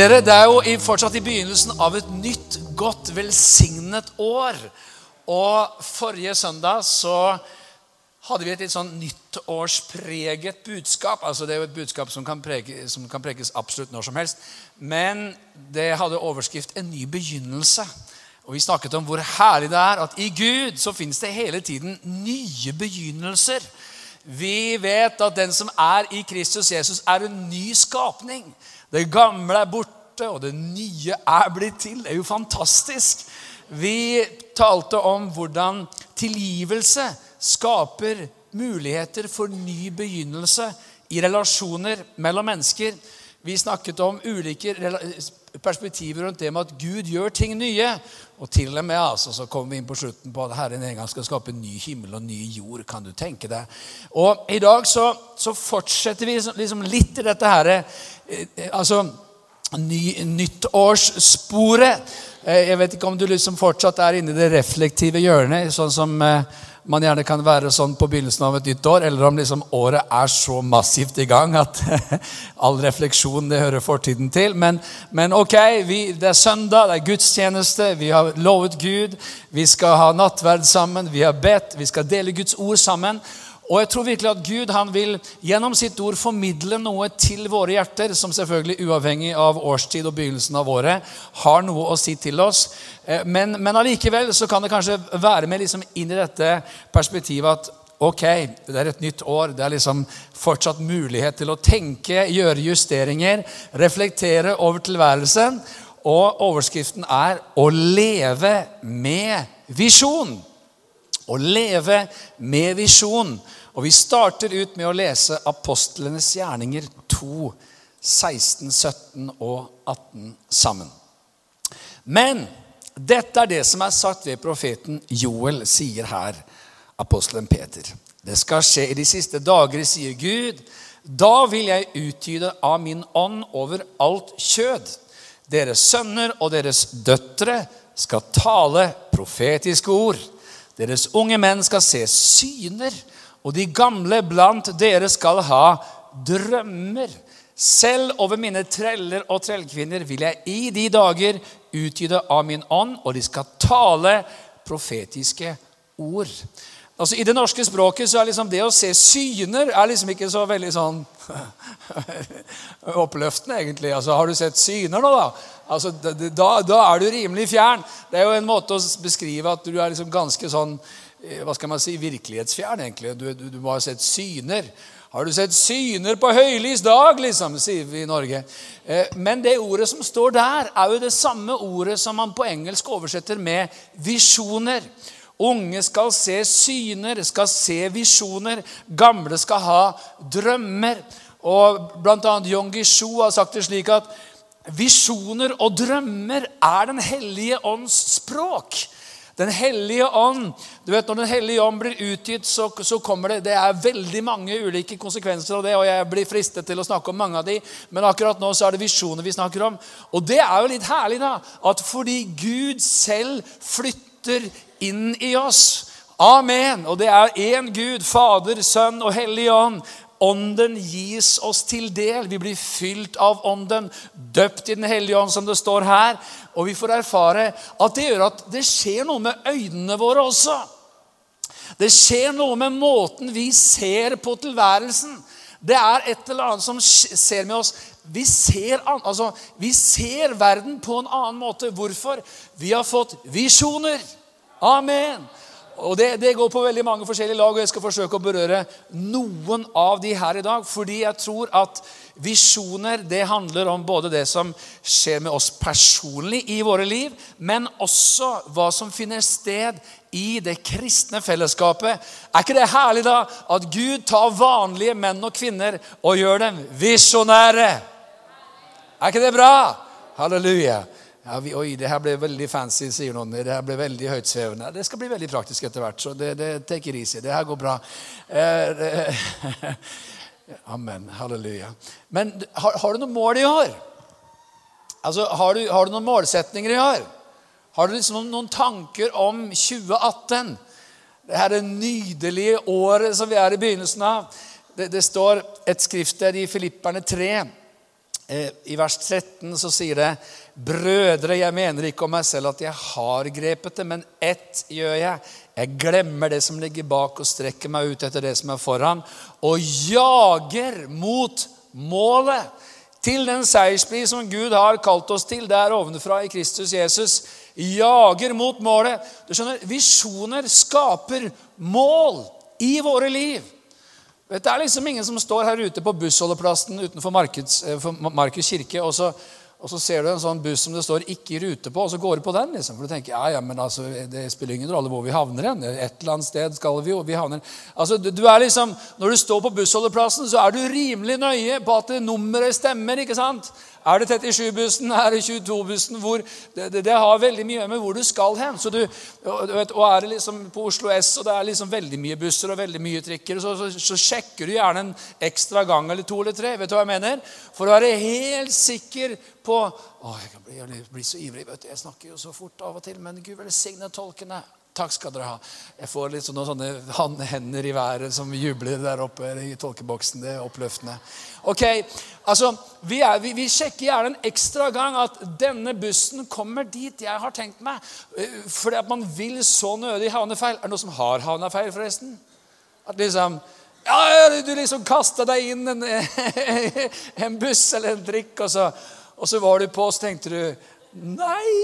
Dere, Det er jo fortsatt i begynnelsen av et nytt, godt, velsignet år. Og forrige søndag så hadde vi et litt sånn nyttårspreget budskap. altså Det er jo et budskap som kan, prege, som kan prekes absolutt når som helst. Men det hadde overskrift 'En ny begynnelse'. Og Vi snakket om hvor herlig det er at i Gud så finnes det hele tiden nye begynnelser. Vi vet at den som er i Kristus Jesus, er en ny skapning. Det gamle er borte, og det nye er blitt til. Det er jo fantastisk. Vi talte om hvordan tilgivelse skaper muligheter for ny begynnelse i relasjoner mellom mennesker. Vi snakket om ulike perspektiver rundt det med at Gud gjør ting nye. Og til og med altså, så kom vi inn på slutten på at Herren en gang skal skape en ny himmel og ny jord. kan du tenke deg. Og i dag så, så fortsetter vi liksom, litt i dette her, altså ny, nyttårssporet. Eh, jeg vet ikke om du liksom fortsatt er inne i det reflektive hjørnet, sånn som eh, man gjerne kan være sånn på begynnelsen av et nytt år, eller om liksom året er så massivt i gang at all refleksjon det hører fortiden til. Men, men ok, vi, det er søndag, det er gudstjeneste, vi har lovet Gud. Vi skal ha nattverd sammen, vi har bedt, vi skal dele Guds ord sammen. Og jeg tror virkelig at Gud han vil gjennom sitt ord formidle noe til våre hjerter, som selvfølgelig uavhengig av årstid og begynnelsen av året har noe å si til oss. Eh, men, men allikevel så kan det kanskje være med liksom inn i dette perspektivet at ok, det er et nytt år. Det er liksom fortsatt mulighet til å tenke, gjøre justeringer, reflektere over tilværelsen. Og overskriften er 'Å leve med visjon'. Å leve med visjon. Og Vi starter ut med å lese apostlenes gjerninger 2, 16, 17 og 18 sammen. Men dette er det som er sagt ved profeten Joel, sier her apostelen Peter. Det skal skje i de siste dager, sier Gud. Da vil jeg utgyde av min ånd over alt kjød. Deres sønner og deres døtre skal tale profetiske ord. Deres unge menn skal se syner og de gamle blant dere skal ha drømmer. Selv over mine treller og trellkvinner vil jeg i de dager utgyte av min ånd, og de skal tale profetiske ord. Altså I det norske språket så er liksom det å se syner er liksom ikke så veldig sånn oppløftende, egentlig. Altså, Har du sett syner nå, da? Altså, da, da er du rimelig fjern. Det er jo en måte å beskrive at du er liksom ganske sånn hva skal man si, virkelighetsfjern, egentlig. Du, du, du, må ha sett syner. Har du sett syner på høylys dag, liksom, sier vi i Norge. Eh, men det ordet som står der, er jo det samme ordet som man på engelsk oversetter med visjoner. Unge skal se syner, skal se visjoner. Gamle skal ha drømmer. Og Bl.a. Yongi Gishu har sagt det slik at visjoner og drømmer er Den hellige ånds språk. Den hellige ånd du vet Når Den hellige ånd blir utgitt, så, så, kommer det Det er veldig mange ulike konsekvenser av det, og jeg blir fristet til å snakke om mange av de, men akkurat nå så er det visjoner vi snakker om. Og det er jo litt herlig, da, at fordi Gud selv flytter inn i oss Amen. Og det er én Gud, Fader, Sønn og Hellig Ånd. Ånden gis oss til del. Vi blir fylt av Ånden, døpt i Den hellige ånd, som det står her. Og vi får erfare at det gjør at det skjer noe med øynene våre også. Det skjer noe med måten vi ser på tilværelsen. Det er et eller annet som ser med oss. Vi ser, altså, vi ser verden på en annen måte. Hvorfor? Vi har fått visjoner. Amen. Og det, det, går på veldig mange forskjellige lag, og jeg skal forsøke å berøre noen av de her i dag. Fordi jeg tror at visjoner det handler om både det som skjer med oss personlig i våre liv, men også hva som finner sted i det kristne fellesskapet. Er ikke det herlig, da? At Gud tar vanlige menn og kvinner og gjør dem visjonære. Er ikke det bra? Halleluja. Ja, vi, oi, det her ble veldig fancy, sier noen. Det her ble veldig høytsvevende. Det skal bli veldig praktisk etter hvert. så det, det take it easy. Det her går bra. Eh, amen. Halleluja. Men har, har, du noen mål i år? Altså, har du, har du noen målsetninger i år? Har du liksom noen, tanker om 2018? Det her er nydelige året som vi er i begynnelsen av. Det, det står et skriftsted i Filipperne 3 Eh, I vers 13 så sier det Brødre, jeg mener ikke om meg selv at jeg har grepet det, men ett gjør jeg. Jeg glemmer det som ligger bak, og strekker meg ut etter det som er foran, og jager mot målet. Til den seierspris som Gud har kalt oss til der ovenfra i Kristus Jesus. Jager mot målet. Du skjønner, Visjoner skaper mål i våre liv. Det er liksom ingen som står her ute på bussholdeplassen utenfor Markus eh, Markeds kirke, og så, og så, ser du en sånn buss som det står 'ikke i rute' på, og så går du på den. liksom. For du tenker ja, ja, men altså, det spiller ingen rolle hvor vi havner hen. Et eller annet sted skal vi jo. vi havner. Altså, du er liksom, Når du står på bussholdeplassen, så er du rimelig nøye på at nummeret stemmer. ikke sant? Er det 37-bussen? Er det 22-bussen? Det, det, det, har veldig mye med hvor du skal hen. Du, og, og er det liksom på Oslo S og det er liksom veldig mye busser og veldig mye trikker, så, så, så, sjekker du gjerne en ekstra gang eller to eller tre. Vet du hva jeg mener? For å være helt sikker på Å, jeg kan bli, jeg blir så ivrig. vet du, Jeg snakker jo så fort av og til, men Gud velsigne tolkene. Takk skal dere ha. Jeg får litt sånne, sånne hender i været som jubler der oppe i tolkeboksen. Det er oppløftende. Ok, altså, vi, er, vi, vi, sjekker gjerne en ekstra gang at denne bussen kommer dit jeg har tenkt meg. Fordi at man vil så nødig havne feil. Er det noen som har havna feil, forresten? At liksom ja, Du liksom kasta deg inn en, en, buss eller en drikk, og så, og så var du på, og så tenkte du Nei,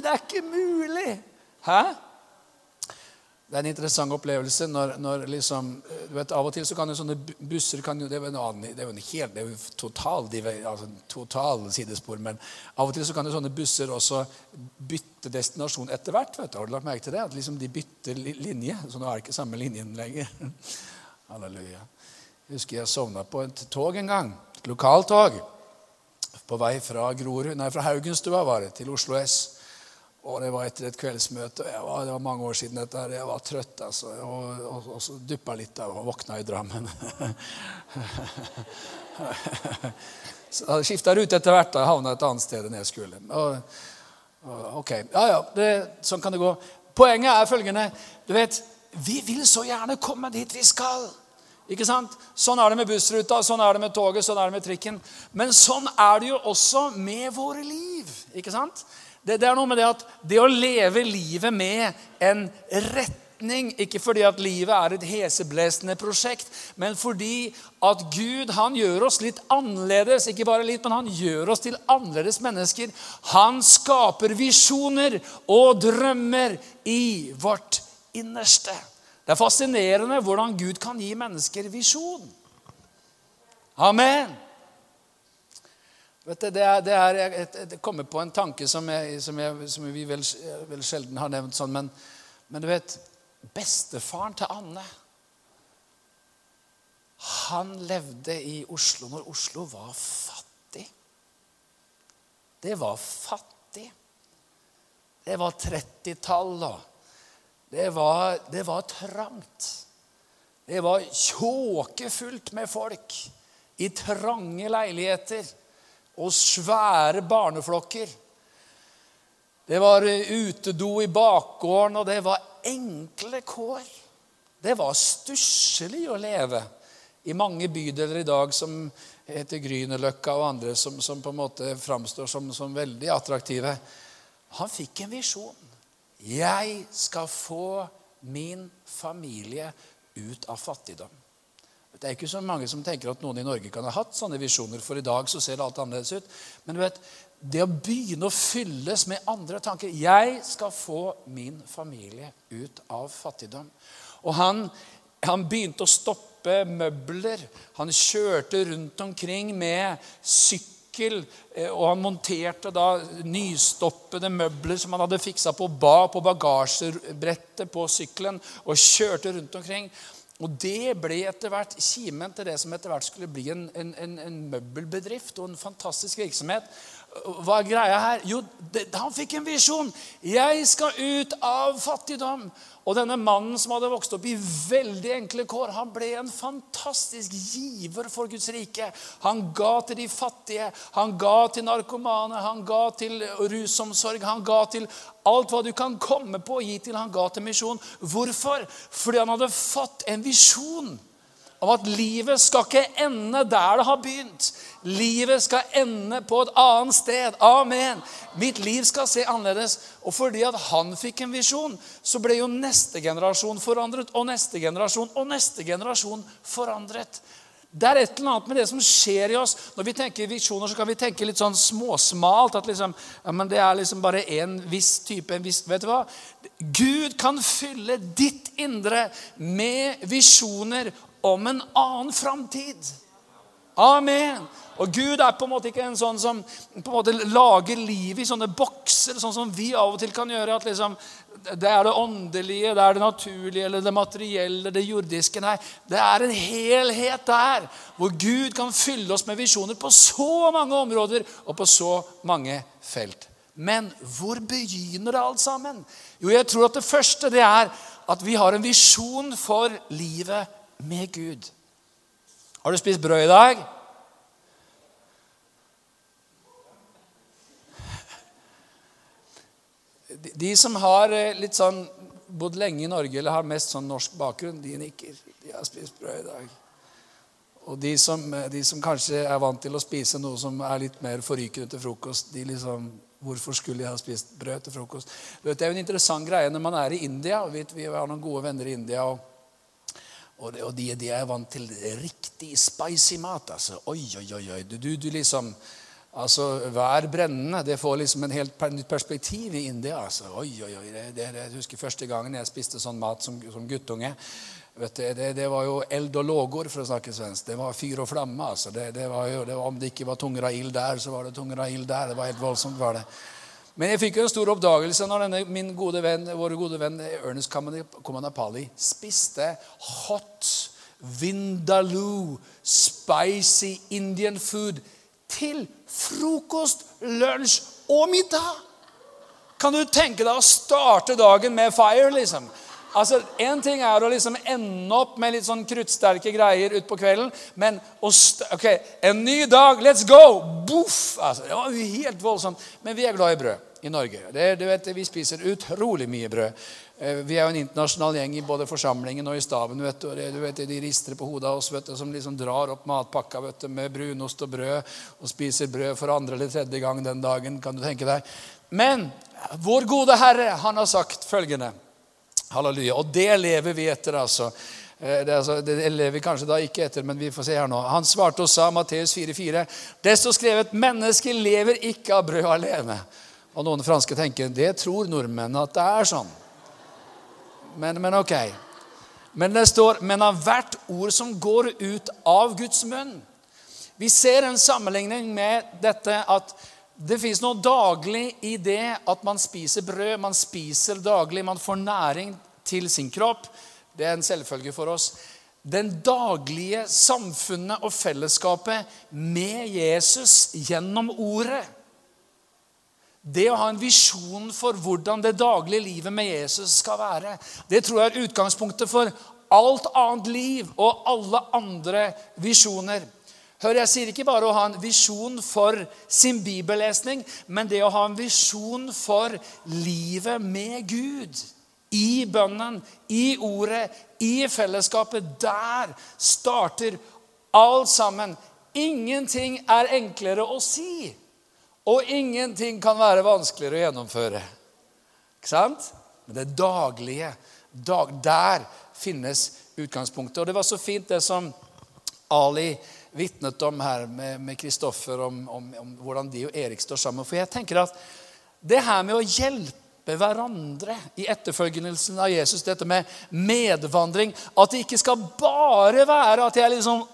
det er ikke mulig! Hæ? Det er en interessant opplevelse når, når liksom, du vet, Av og til så kan jo sånne busser kan jo, Det er jo en det er jo en helt, det er jo total, altså, total sidespor. Men av og til så kan jo sånne busser også bytte destinasjon etter hvert. vet du, Har du lagt merke til det? At liksom de bytter linje. Så nå er det ikke samme linjen lenger. Halleluja. Jeg husker jeg sovna på et tog en gang. Et lokaltog. På vei fra Grorud, nei, fra Haugenstua var det, til Oslo S. Og det var etter et kveldsmøte. Var, det var mange år siden dette. Jeg var trøtt, altså. Og, og, og så duppa litt og våkna i Drammen. så jeg skifta rute etter hvert. og Havna et annet sted enn jeg skulle. Og, ok, ja, ja, det, Sånn kan det gå. Poenget er følgende. Du vet, Vi vil så gjerne komme dit vi skal. Ikke sant? Sånn er det med bussruta, sånn er det med toget, sånn er det med trikken. Men sånn er det jo også med våre liv. ikke sant? Det, det, er noe med det at det å leve livet med en retning Ikke fordi at livet er et heseblesende prosjekt, men fordi at Gud han gjør oss litt annerledes. Ikke bare litt, men han gjør oss til annerledes mennesker. Han skaper visjoner og drømmer i vårt innerste. Det er fascinerende hvordan Gud kan gi mennesker visjon. Amen. Vet du, det, er, det, er, jeg, jeg kommer på en tanke som, jeg, som, som vi vel, vel, sjelden har nevnt sånn, men, men, du vet Bestefaren til Anne Han levde i Oslo når Oslo var fattig. Det var fattig. Det var 30-tall, Det var, det var trangt. Det var tjåkefullt med folk i trange leiligheter og svære barneflokker. Det var utedo i bakgården, og det var enkle kår. Det var stusslig å leve i mange bydeler i dag som heter Grünerløkka og andre som, som, på en måte framstår som, som veldig attraktive. Han fikk en visjon. Jeg skal få min familie ut av fattigdom. Det er ikke så mange som tenker at noen i Norge kan ha hatt sånne visjoner, for i dag så ser det alt annerledes ut. Men du vet, det å begynne å fylles med andre tanker Jeg skal få min familie ut av fattigdom. Og han, han begynte å stoppe møbler. Han kjørte rundt omkring med sykkel. Eh, og han monterte da nystoppede møbler som han hadde fiksa på ba på bagasjebrettet på sykkelen. Og kjørte rundt omkring. Og det ble etter hvert kimen til det som etter hvert skulle bli en, en, en, møbelbedrift og en fantastisk virksomhet. Hva er greia her? Jo, det, han fikk en visjon. Jeg skal ut av fattigdom. Og denne mannen som hadde vokst opp i veldig enkle kår, han ble en fantastisk giver for Guds rike. Han ga til de fattige, han ga til narkomane, han ga til rusomsorg. Han ga til alt hva du kan komme på å gi til. Han ga til misjon. Hvorfor? Fordi han hadde fått en visjon om at livet skal ikke ende der det har begynt. Livet skal ende på et annet sted. Amen. Mitt liv skal se annerledes. Og fordi at han fikk en visjon, så ble jo neste generasjon forandret, og neste generasjon og neste generasjon forandret. Det er et eller annet med det som skjer i oss. Når vi tenker visjoner, så kan vi tenke litt sånn småsmalt. At liksom, ja, men det er liksom bare en viss type en viss, Vet du hva? Gud kan fylle ditt indre med visjoner om en annen framtid. Amen. Og Gud er på en måte ikke en sånn som på en måte lager livet i sånne bokser, sånn som vi av og til kan gjøre. at liksom, Det er det åndelige, det er det naturlige, eller det materielle, det jordiske. Nei, det er en helhet der hvor Gud kan fylle oss med visjoner på så mange områder og på så mange felt. Men hvor begynner det alt sammen? Jo, jeg tror at det første det er at vi har en visjon for livet med Gud. Har du spist brød i dag? De som har eh, litt sånn bodd lenge i Norge eller har mest sånn norsk bakgrunn, de nikker. De har spist brød i dag. Og de som, eh, de som, kanskje er vant til å spise noe som er litt mer forrykende til frokost, de liksom Hvorfor skulle jeg ha spist brød til frokost? Det er jo en interessant greie når man er i India. og Vi har noen gode venner i India. og, og, de, de, er vant til riktig spicy mat. altså. Oi, oi, oi. Du, du, du liksom Altså, Vær brennende. Det får liksom en helt nytt perspektiv i India. altså. Oi, oi, oi. Det, det, jeg husker første gangen jeg spiste sånn mat som, som guttunge. Vet du, det, det, var jo eld og lågor, for å snakke svensk. Det var fyr og flamme. altså. Det, det var jo, var, om det ikke var tunger av ild der, så var det tunger av ild der. Det var helt voldsomt. var det. Men jeg fikk jo en stor oppdagelse når denne, min gode venn, vår gode venn Ernest Komanapali spiste hot Vindaloo spicy Indian food til frokost, lunsj og middag. Kan du tenke deg å starte dagen med fire, liksom? Altså, Én ting er å liksom ende opp med litt sånn kruttsterke greier utpå kvelden, men ok, en ny dag, let's go! Boff! Altså, det var helt voldsomt. Men vi er glad i brød i Norge. Det, du vet, Vi spiser utrolig mye brød. Eh, vi er jo en internasjonal gjeng i både forsamlingen og i staben. vet du, du vet, De rister på hodet av oss vet du, som liksom drar opp matpakka vet du, med brunost og brød og spiser brød for andre eller tredje gang den dagen. kan du tenke deg. Men vår gode Herre han har sagt følgende. Halleluja. Og det lever vi etter, altså. Eh, det, altså, det lever vi kanskje da ikke etter, men vi får se her nå. Han svarte og sa, Matteus 4,4.: Desto skrevet, mennesket lever ikke av brød alene. Og noen franske tenker det tror nordmenn at det er sånn. Men, men ok. Men det står men av hvert ord som går ut av Guds munn. Vi ser en sammenligning med dette at det fins noe daglig i det at man spiser brød. Man spiser daglig, man får næring til sin kropp. Det er en selvfølge for oss. Den daglige samfunnet og fellesskapet med Jesus gjennom ordet. Det å ha en visjon for hvordan det daglige livet med Jesus skal være, det tror jeg er utgangspunktet for alt annet liv og alle andre visjoner. Hør, Jeg sier ikke bare å ha en visjon for sin bibellesning, men det å ha en visjon for livet med Gud. I bønnen, i ordet, i fellesskapet. Der starter alt sammen. Ingenting er enklere å si. Og ingenting kan være vanskeligere å gjennomføre. Ikke sant? Men det daglige. Dag, der finnes utgangspunktet. Og det var så fint, det som Ali vitnet om her med Kristoffer, om, om, om, hvordan de og Erik står sammen. For jeg tenker at det her med å hjelpe hverandre i etterfølgelsen av Jesus, dette med medvandring At det ikke skal bare være at jeg liksom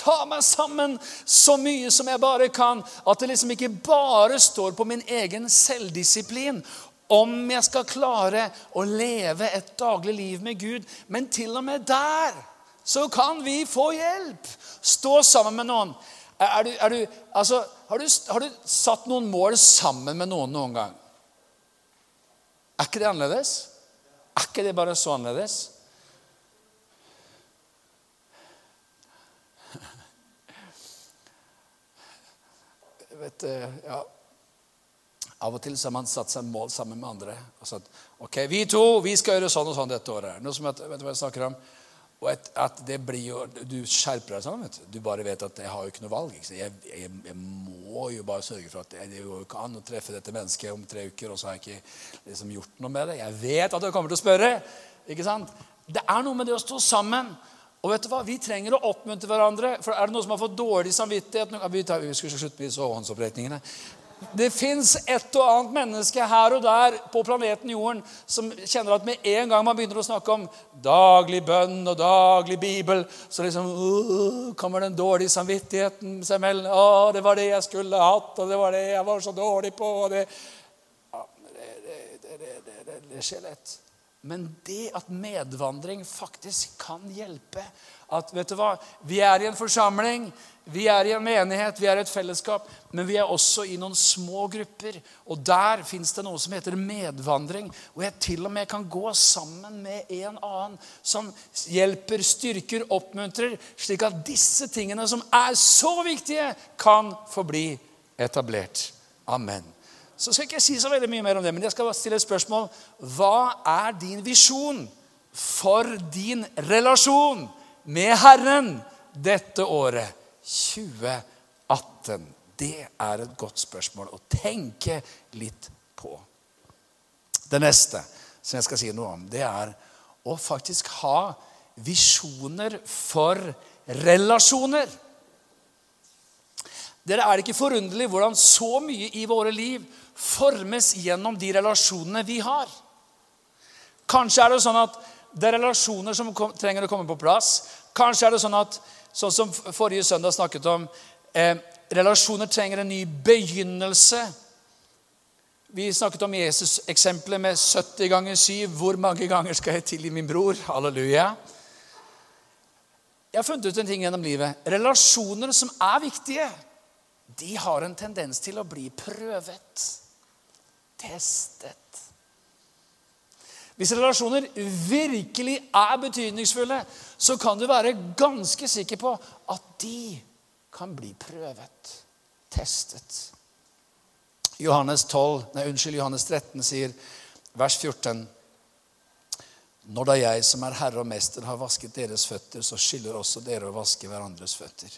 tar meg sammen så mye som jeg bare kan. At det liksom ikke bare står på min egen selvdisiplin om jeg skal klare å leve et daglig liv med Gud. Men til og med der så kan vi få hjelp. Stå sammen med noen. Er du, er du, altså, har, du, har, du, satt noen mål sammen med noen noen gang? Er ikke det annerledes? Er ikke det bare så annerledes? Vet, ja. Av og til har man satt seg mål sammen med andre. og sagt, ok, Vi to vi skal gjøre sånn og sånn dette året. Noe som, vet du hva jeg snakker om? Og et, at det blir jo, Du skjerper deg sånn. vet Du Du bare vet at jeg har jo ikke noe valg. Ikke? Jeg, jeg, jeg, må jo bare sørge for at jeg, det går ikke an å treffe dette mennesket om tre uker, og så har jeg ikke liksom gjort noe med det. Jeg vet at du kommer til å spørre. ikke sant? Det er noe med det å stå sammen. Og vet du hva? Vi trenger å oppmuntre hverandre. For Er det noen som har fått dårlig samvittighet Vi, tar, vi skal slutte med disse håndsoppretningene. Det fins et og annet menneske her og der på planeten Jorden som kjenner at med en gang man begynner å snakke om daglig bønn og daglig bibel, så liksom uh, kommer den dårlige samvittigheten seg mellom. 'Å, det var det jeg skulle hatt, og det var det jeg var så dårlig på.' og det, ja, det, det, det, skjer lett. Men det at medvandring faktisk kan hjelpe At vet du hva, vi er i en forsamling, vi er i en menighet, vi er i et fellesskap, men vi er også i noen små grupper. Og der fins det noe som heter medvandring. Og jeg til og med kan gå sammen med en annen som hjelper, styrker, oppmuntrer, slik at disse tingene som er så viktige, kan få bli etablert. Amen. Så skal ikke jeg si så veldig mye mer om det, men jeg skal stille et spørsmål. Hva er din visjon for din relasjon med Herren dette året 2018? Det er et godt spørsmål å tenke litt på. Det neste som jeg skal si noe om, det er å faktisk ha visjoner for relasjoner. Dere Er det ikke forunderlig hvordan så mye i våre liv formes gjennom de relasjonene vi har. Kanskje er det sånn at det er relasjoner som trenger å komme på plass. Kanskje er det sånn at, sånn som forrige søndag snakket om, eh, relasjoner trenger en ny begynnelse. Vi snakket om Jesus-eksempelet med 70 ganger 7. Hvor mange ganger skal jeg tilgi min bror? Halleluja. Jeg har funnet ut en ting gjennom livet. Relasjoner som er viktige, de har en tendens til å bli prøvet testet. Hvis relasjoner virkelig er betydningsfulle, så kan du være ganske sikker på at de kan bli prøvet, testet. Johannes 12, nei, unnskyld, Johannes 13 sier, vers 14 Når da jeg som er herre og mester, har vasket deres føtter, så skylder også dere å vaske hverandres føtter.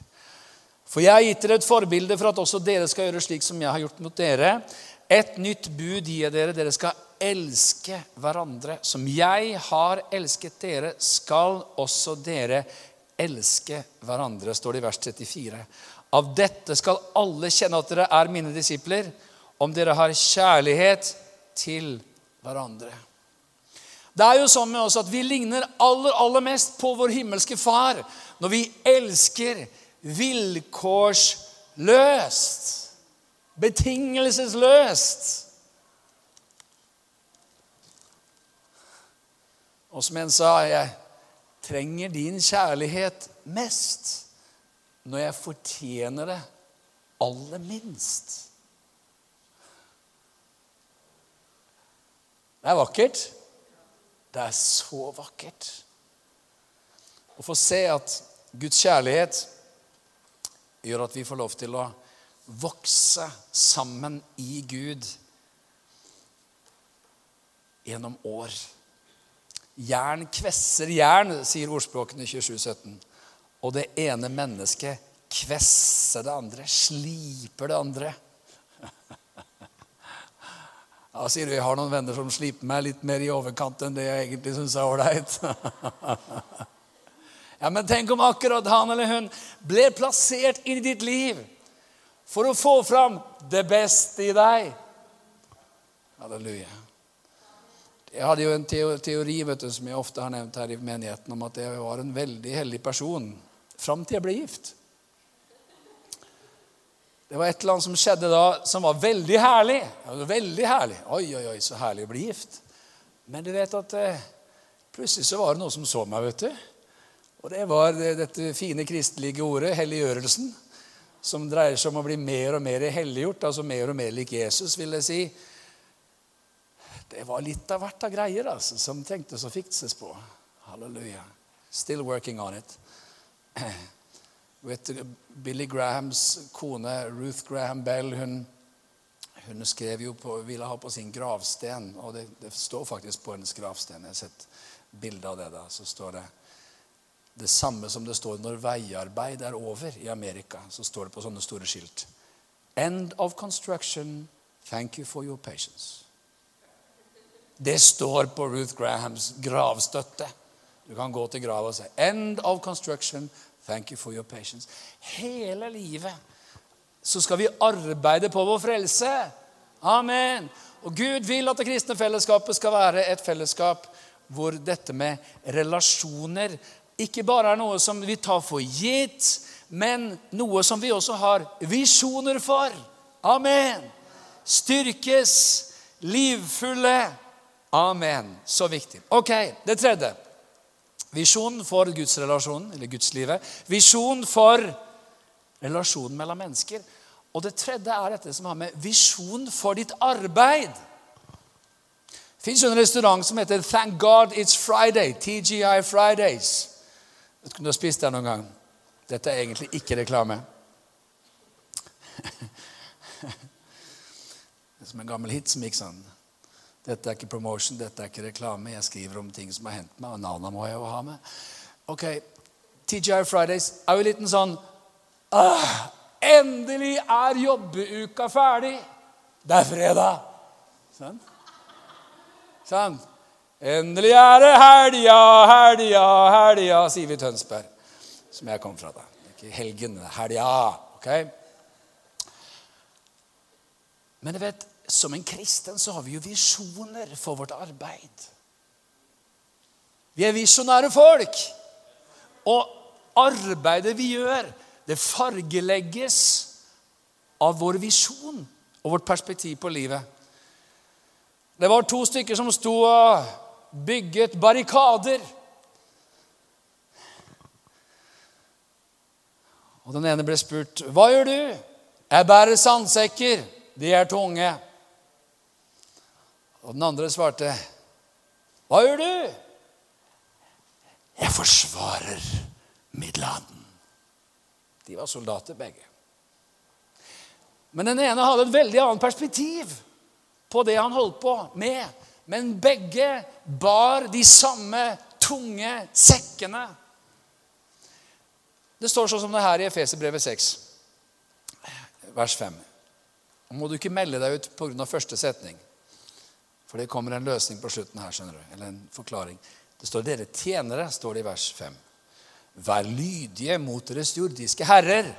For jeg har gitt dere et forbilde for at også dere skal gjøre slik som jeg har gjort mot dere. Et nytt bud gir jeg dere. Dere skal elske hverandre. Som jeg har elsket dere, skal også dere elske hverandre, står det i vers 34. Av dette skal alle kjenne at dere er mine disipler, om dere har kjærlighet til hverandre. Det er jo sånn med oss at Vi ligner aller, aller mest på vår himmelske Far når vi elsker vilkårsløst. Betingelsesløst. Og som en sa, jeg trenger din kjærlighet mest når jeg fortjener det aller minst. Det er vakkert. Det er så vakkert å få se at Guds kjærlighet gjør at vi får lov til å vokse sammen i Gud gjennom år. Jern kvesser jern, sier ordspråkene 2717. Og det ene mennesket kvesser det andre, sliper det andre. Ja, sier du, Jeg har noen venner som sliper meg litt mer i overkant enn det jeg egentlig syns er ålreit. Ja, men tenk om akkurat han eller hun ble plassert inn i ditt liv for å få fram det beste i deg. Halleluja. Jeg hadde jo en teori vet du, som jeg ofte har nevnt her i menigheten, om at jeg var en veldig heldig person fram til jeg ble gift. Det var et eller annet som skjedde da som var veldig herlig. Var veldig herlig. Oi, oi, oi, så herlig å bli gift. Men du vet at eh, plutselig så var det noe som så meg. vet du. Og det var dette fine kristelige ordet, helliggjørelsen som dreier seg om å bli mer og mer helliggjort, altså mer og mer lik Jesus, vil jeg si. Det var litt av hvert av greier altså, som trengtes å fikses på. Halleluja. Still working on it. Vet Billy Grahams kone Ruth Graham Bell hun, hun skrev jo på, ville ha på sin gravsten, og det, det står faktisk på hennes gravsten. Jeg har sett bilde av det. da, Så står det Det samme som det står når veiarbeid er over i Amerika. Så står det på sånne store skilt. End of construction. Thank you for your patience. Det står på Ruth Grahams gravstøtte. Du kan gå til grava og si 'End of construction. Thank you for your patience'. Hele livet så skal vi arbeide på vår frelse. Amen. Og Gud vil at det kristne fellesskapet skal være et fellesskap hvor dette med relasjoner ikke bare er noe som vi tar for gitt, men noe som vi også har visjoner for. Amen. Styrkes, livfulle. Amen. Så viktig. Ok, det tredje. Visjon for gudsrelasjonen, eller gudslivet. Visjon for relasjonen mellom mennesker. Og det tredje er dette som har med visjon for ditt arbeid. Det fins en restaurant som heter Thank God It's Friday. TGI Fridays. Om du har spist der noen gang. Dette er egentlig ikke reklame. Det er som en gammel hit som gikk sånn. Dette er ikke promotion, dette er ikke reklame. Jeg skriver om ting som har hendt meg, og navnene må jeg jo ha med. Ok, TGI Fridays er jo en liten sånn ah, Endelig er jobbeuka ferdig! Det er fredag! Sånn? Sånn. Endelig er det helga, helga, helga, sier vi i Tønsberg. Som jeg kom fra, da. Ikke helgen, helga. ok? Men du vet, som en kristen så har vi jo visjoner for vårt arbeid. Vi er visjonære folk. Og arbeidet vi gjør, det fargelegges av vår visjon og vårt perspektiv på livet. Det var to stykker som sto og bygget barrikader. Og Den ene ble spurt, 'Hva gjør du?' 'Jeg bærer sandsekker. De er tunge.' Og den andre svarte, 'Hva gjør du?' 'Jeg forsvarer Middelhaven.' De var soldater, begge. Men den ene hadde et veldig annet perspektiv på det han holdt på med. Men begge bar de samme tunge sekkene. Det står sånn som det her i Efeserbrevet 6, vers 5. Nå må du ikke melde deg ut pga. første setning. For det kommer en løsning på slutten her. skjønner du, Eller en forklaring. Det står 'dere tjenere', står det i vers 5. Vær lydige mot deres jordiske herrer,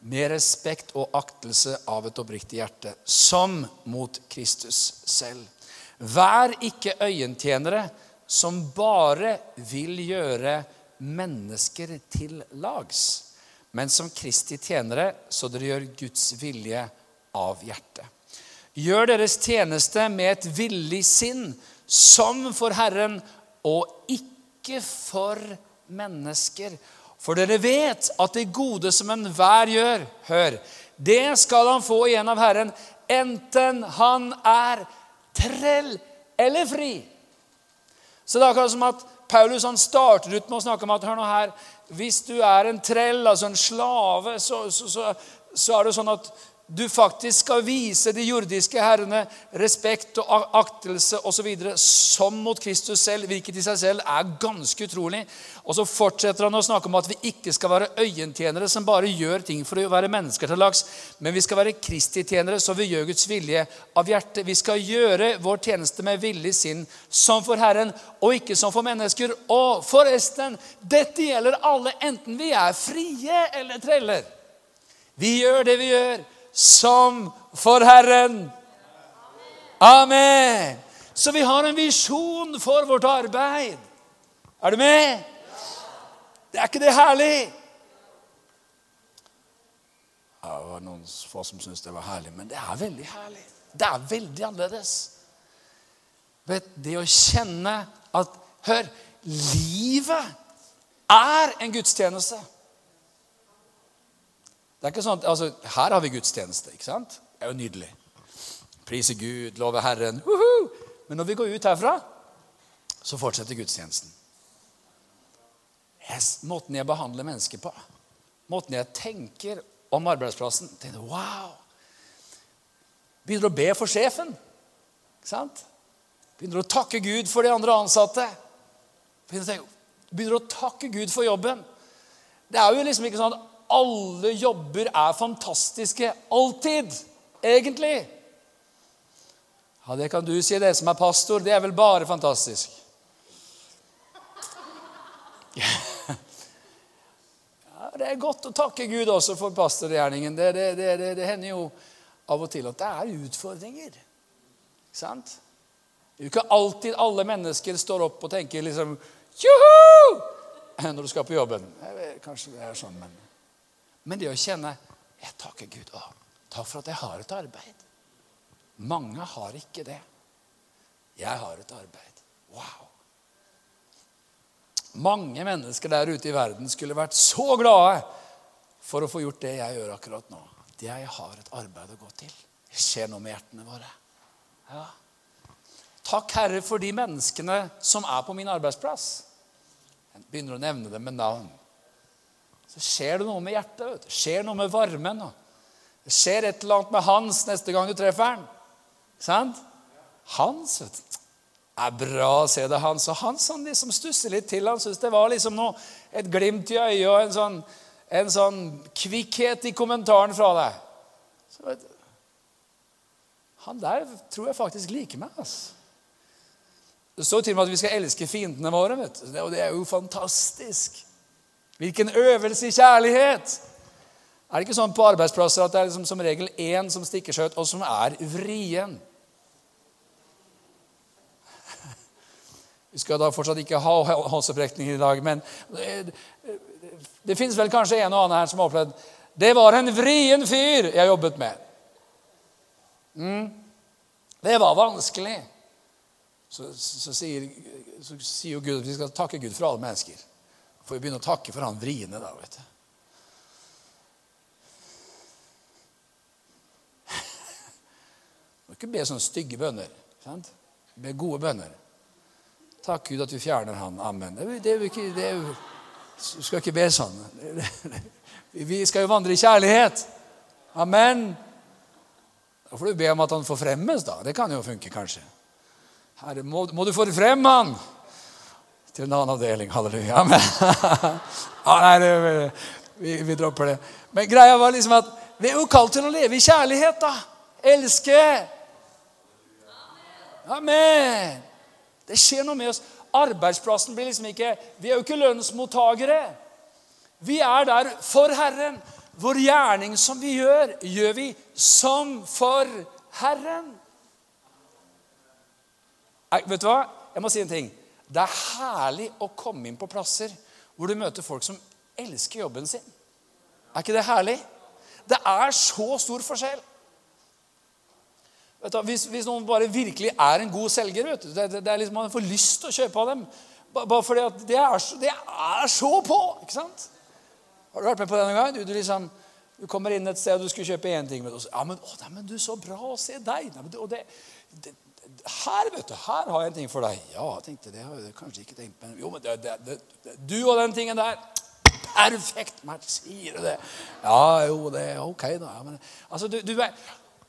med respekt og aktelse av et oppriktig hjerte, som mot Kristus selv. Vær ikke øyentjenere som bare vil gjøre mennesker til lags, men som Kristi tjenere, så dere gjør Guds vilje av hjertet. Gjør deres tjeneste med et villig sinn, som for Herren, og ikke for mennesker. For dere vet at det gode som enhver gjør, hør, det skal han få igjen av Herren, enten han er trell eller fri. Så det er akkurat som at Paulus han starter ut med å snakke om at hør nå her, hvis du er en trell, altså en slave, så, så, så, så er det sånn at du faktisk skal vise de jordiske herrene respekt og aktelse osv. som mot Kristus selv, hvilket i seg selv er ganske utrolig. Og så fortsetter han å snakke om at vi ikke skal være øyentjenere som bare gjør ting for å være mennesker til lags, men vi skal være kristitjenere, så vi gjør Guds vilje av hjertet. Vi skal gjøre vår tjeneste med villig sinn, som for Herren, og ikke som for mennesker. Og forresten, dette gjelder alle, enten vi er frie eller treller. Vi gjør det vi gjør som for Herren. Amen. Så vi har en visjon for vårt arbeid. Er du med? Det er ikke det herlig? Det var noen få som syntes det var herlig, men det er veldig herlig. Det er veldig annerledes. Vet, det å kjenne at Hør, livet er en gudstjeneste. Det er ikke sånn at, altså, Her har vi gudstjeneste. ikke sant? Det er jo nydelig. Prise Gud, love Herren. Uhuh! Men når vi går ut herfra, så fortsetter gudstjenesten. Yes, måten jeg behandler mennesker på, måten jeg tenker om arbeidsplassen tenker, Wow! Begynner å be for sjefen. Ikke sant? Begynner å takke Gud for de andre ansatte. Begynner å tenke, begynner å takke Gud for jobben. Det er jo liksom ikke sånn at alle jobber er fantastiske alltid, egentlig. Ja, Det kan du si, det som er pastor. Det er vel bare fantastisk. Ja, det er godt å takke Gud også for pastorgjerningen. Det, det, det, det, hender jo av og til at det er utfordringer. Ikke sant? Det er jo ikke alltid alle mennesker står opp og tenker liksom Juhu! Når du skal på jobben. Vet, kanskje det er sånn, men, men det å kjenne Jeg takker Gud. Å, takk for at jeg har et arbeid. Mange har ikke det. Jeg har et arbeid. Wow. Mange mennesker der ute i verden skulle vært så glade for å få gjort det jeg gjør akkurat nå. Det jeg har et arbeid å gå til. Det skjer noe med hjertene våre. Ja. Takk, Herre, for de menneskene som er på min arbeidsplass. Jeg begynner å nevne dem med navn. Så skjer det noe med hjertet. Vet du. skjer noe med varmen. Det skjer et eller annet med Hans neste gang du treffer han. Sant? Hans vet du. Det er bra å se det, Hans. Og Hans han liksom stusser litt til. Han syntes det var liksom noe, et glimt i øyet og en sånn, en sånn kvikkhet i kommentaren fra deg. Så vet du, Han der tror jeg faktisk liker meg. altså. Det står til og med at vi skal elske fiendene våre. vet du. Og det er jo fantastisk. Hvilken øvelse i kjærlighet! Er det ikke sånn på arbeidsplasser at det er liksom som regel én som stikker seg ut, og som er vrien? Vi skal da fortsatt ikke ha håndsopprekning i dag, men det, det, det finnes vel kanskje en og annen her som har opplevd Det var en vrien fyr jeg jobbet med. Mm. Det var vanskelig. Så, så, så, sier, så, sier, Gud at vi skal takke Gud for alle mennesker. Får vi begynne å takke for han vriene da, vet du. Du må ikke be sånne stygge bønner. Sant? Be gode bønner. Takk, Gud, at du fjerner han. Amen. Det, det, ikke, det er jo, du skal ikke be sånn. Vi skal jo vandre i kjærlighet. Amen. Da får du be om at han forfremmes, da. Det kan jo funke, kanskje. Herre, må, må du forfremme han til en annen avdeling. Halleluja. Amen. ah, nei, det, vi, vi dropper det. Men greia var liksom at vi er jo kalt til å leve i kjærlighet, da. Elske. Amen. Det skjer noe med oss. Arbeidsplassen blir liksom ikke Vi er jo ikke lønnsmottakere. Vi er der for Herren. Vår gjerning som vi gjør, gjør vi som for Herren. Vet du hva? Jeg må si en ting. Det er herlig å komme inn på plasser hvor du møter folk som elsker jobben sin. Er ikke det herlig? Det er så stor forskjell. Du, hvis, hvis, noen bare virkelig er en god selger vet du, det, det, det liksom Man får lyst til å kjøpe av dem. Bare fordi at det er, så, er så på! ikke sant? Har du vært med på det noen gang? Du, du, liksom, du kommer inn et sted og du skulle kjøpe én ting. Og så, ja, men, å, nei, men du, så bra å se deg. Nei, men, det, her vet du, her har jeg en ting for deg. Ja, tenkte, det har jeg kanskje ikke tenkt på. Jo, men det, det, du og den tingen der Perfekt match, sier du det? Ja, jo, det er ok, da. Ja, men, altså, du, du,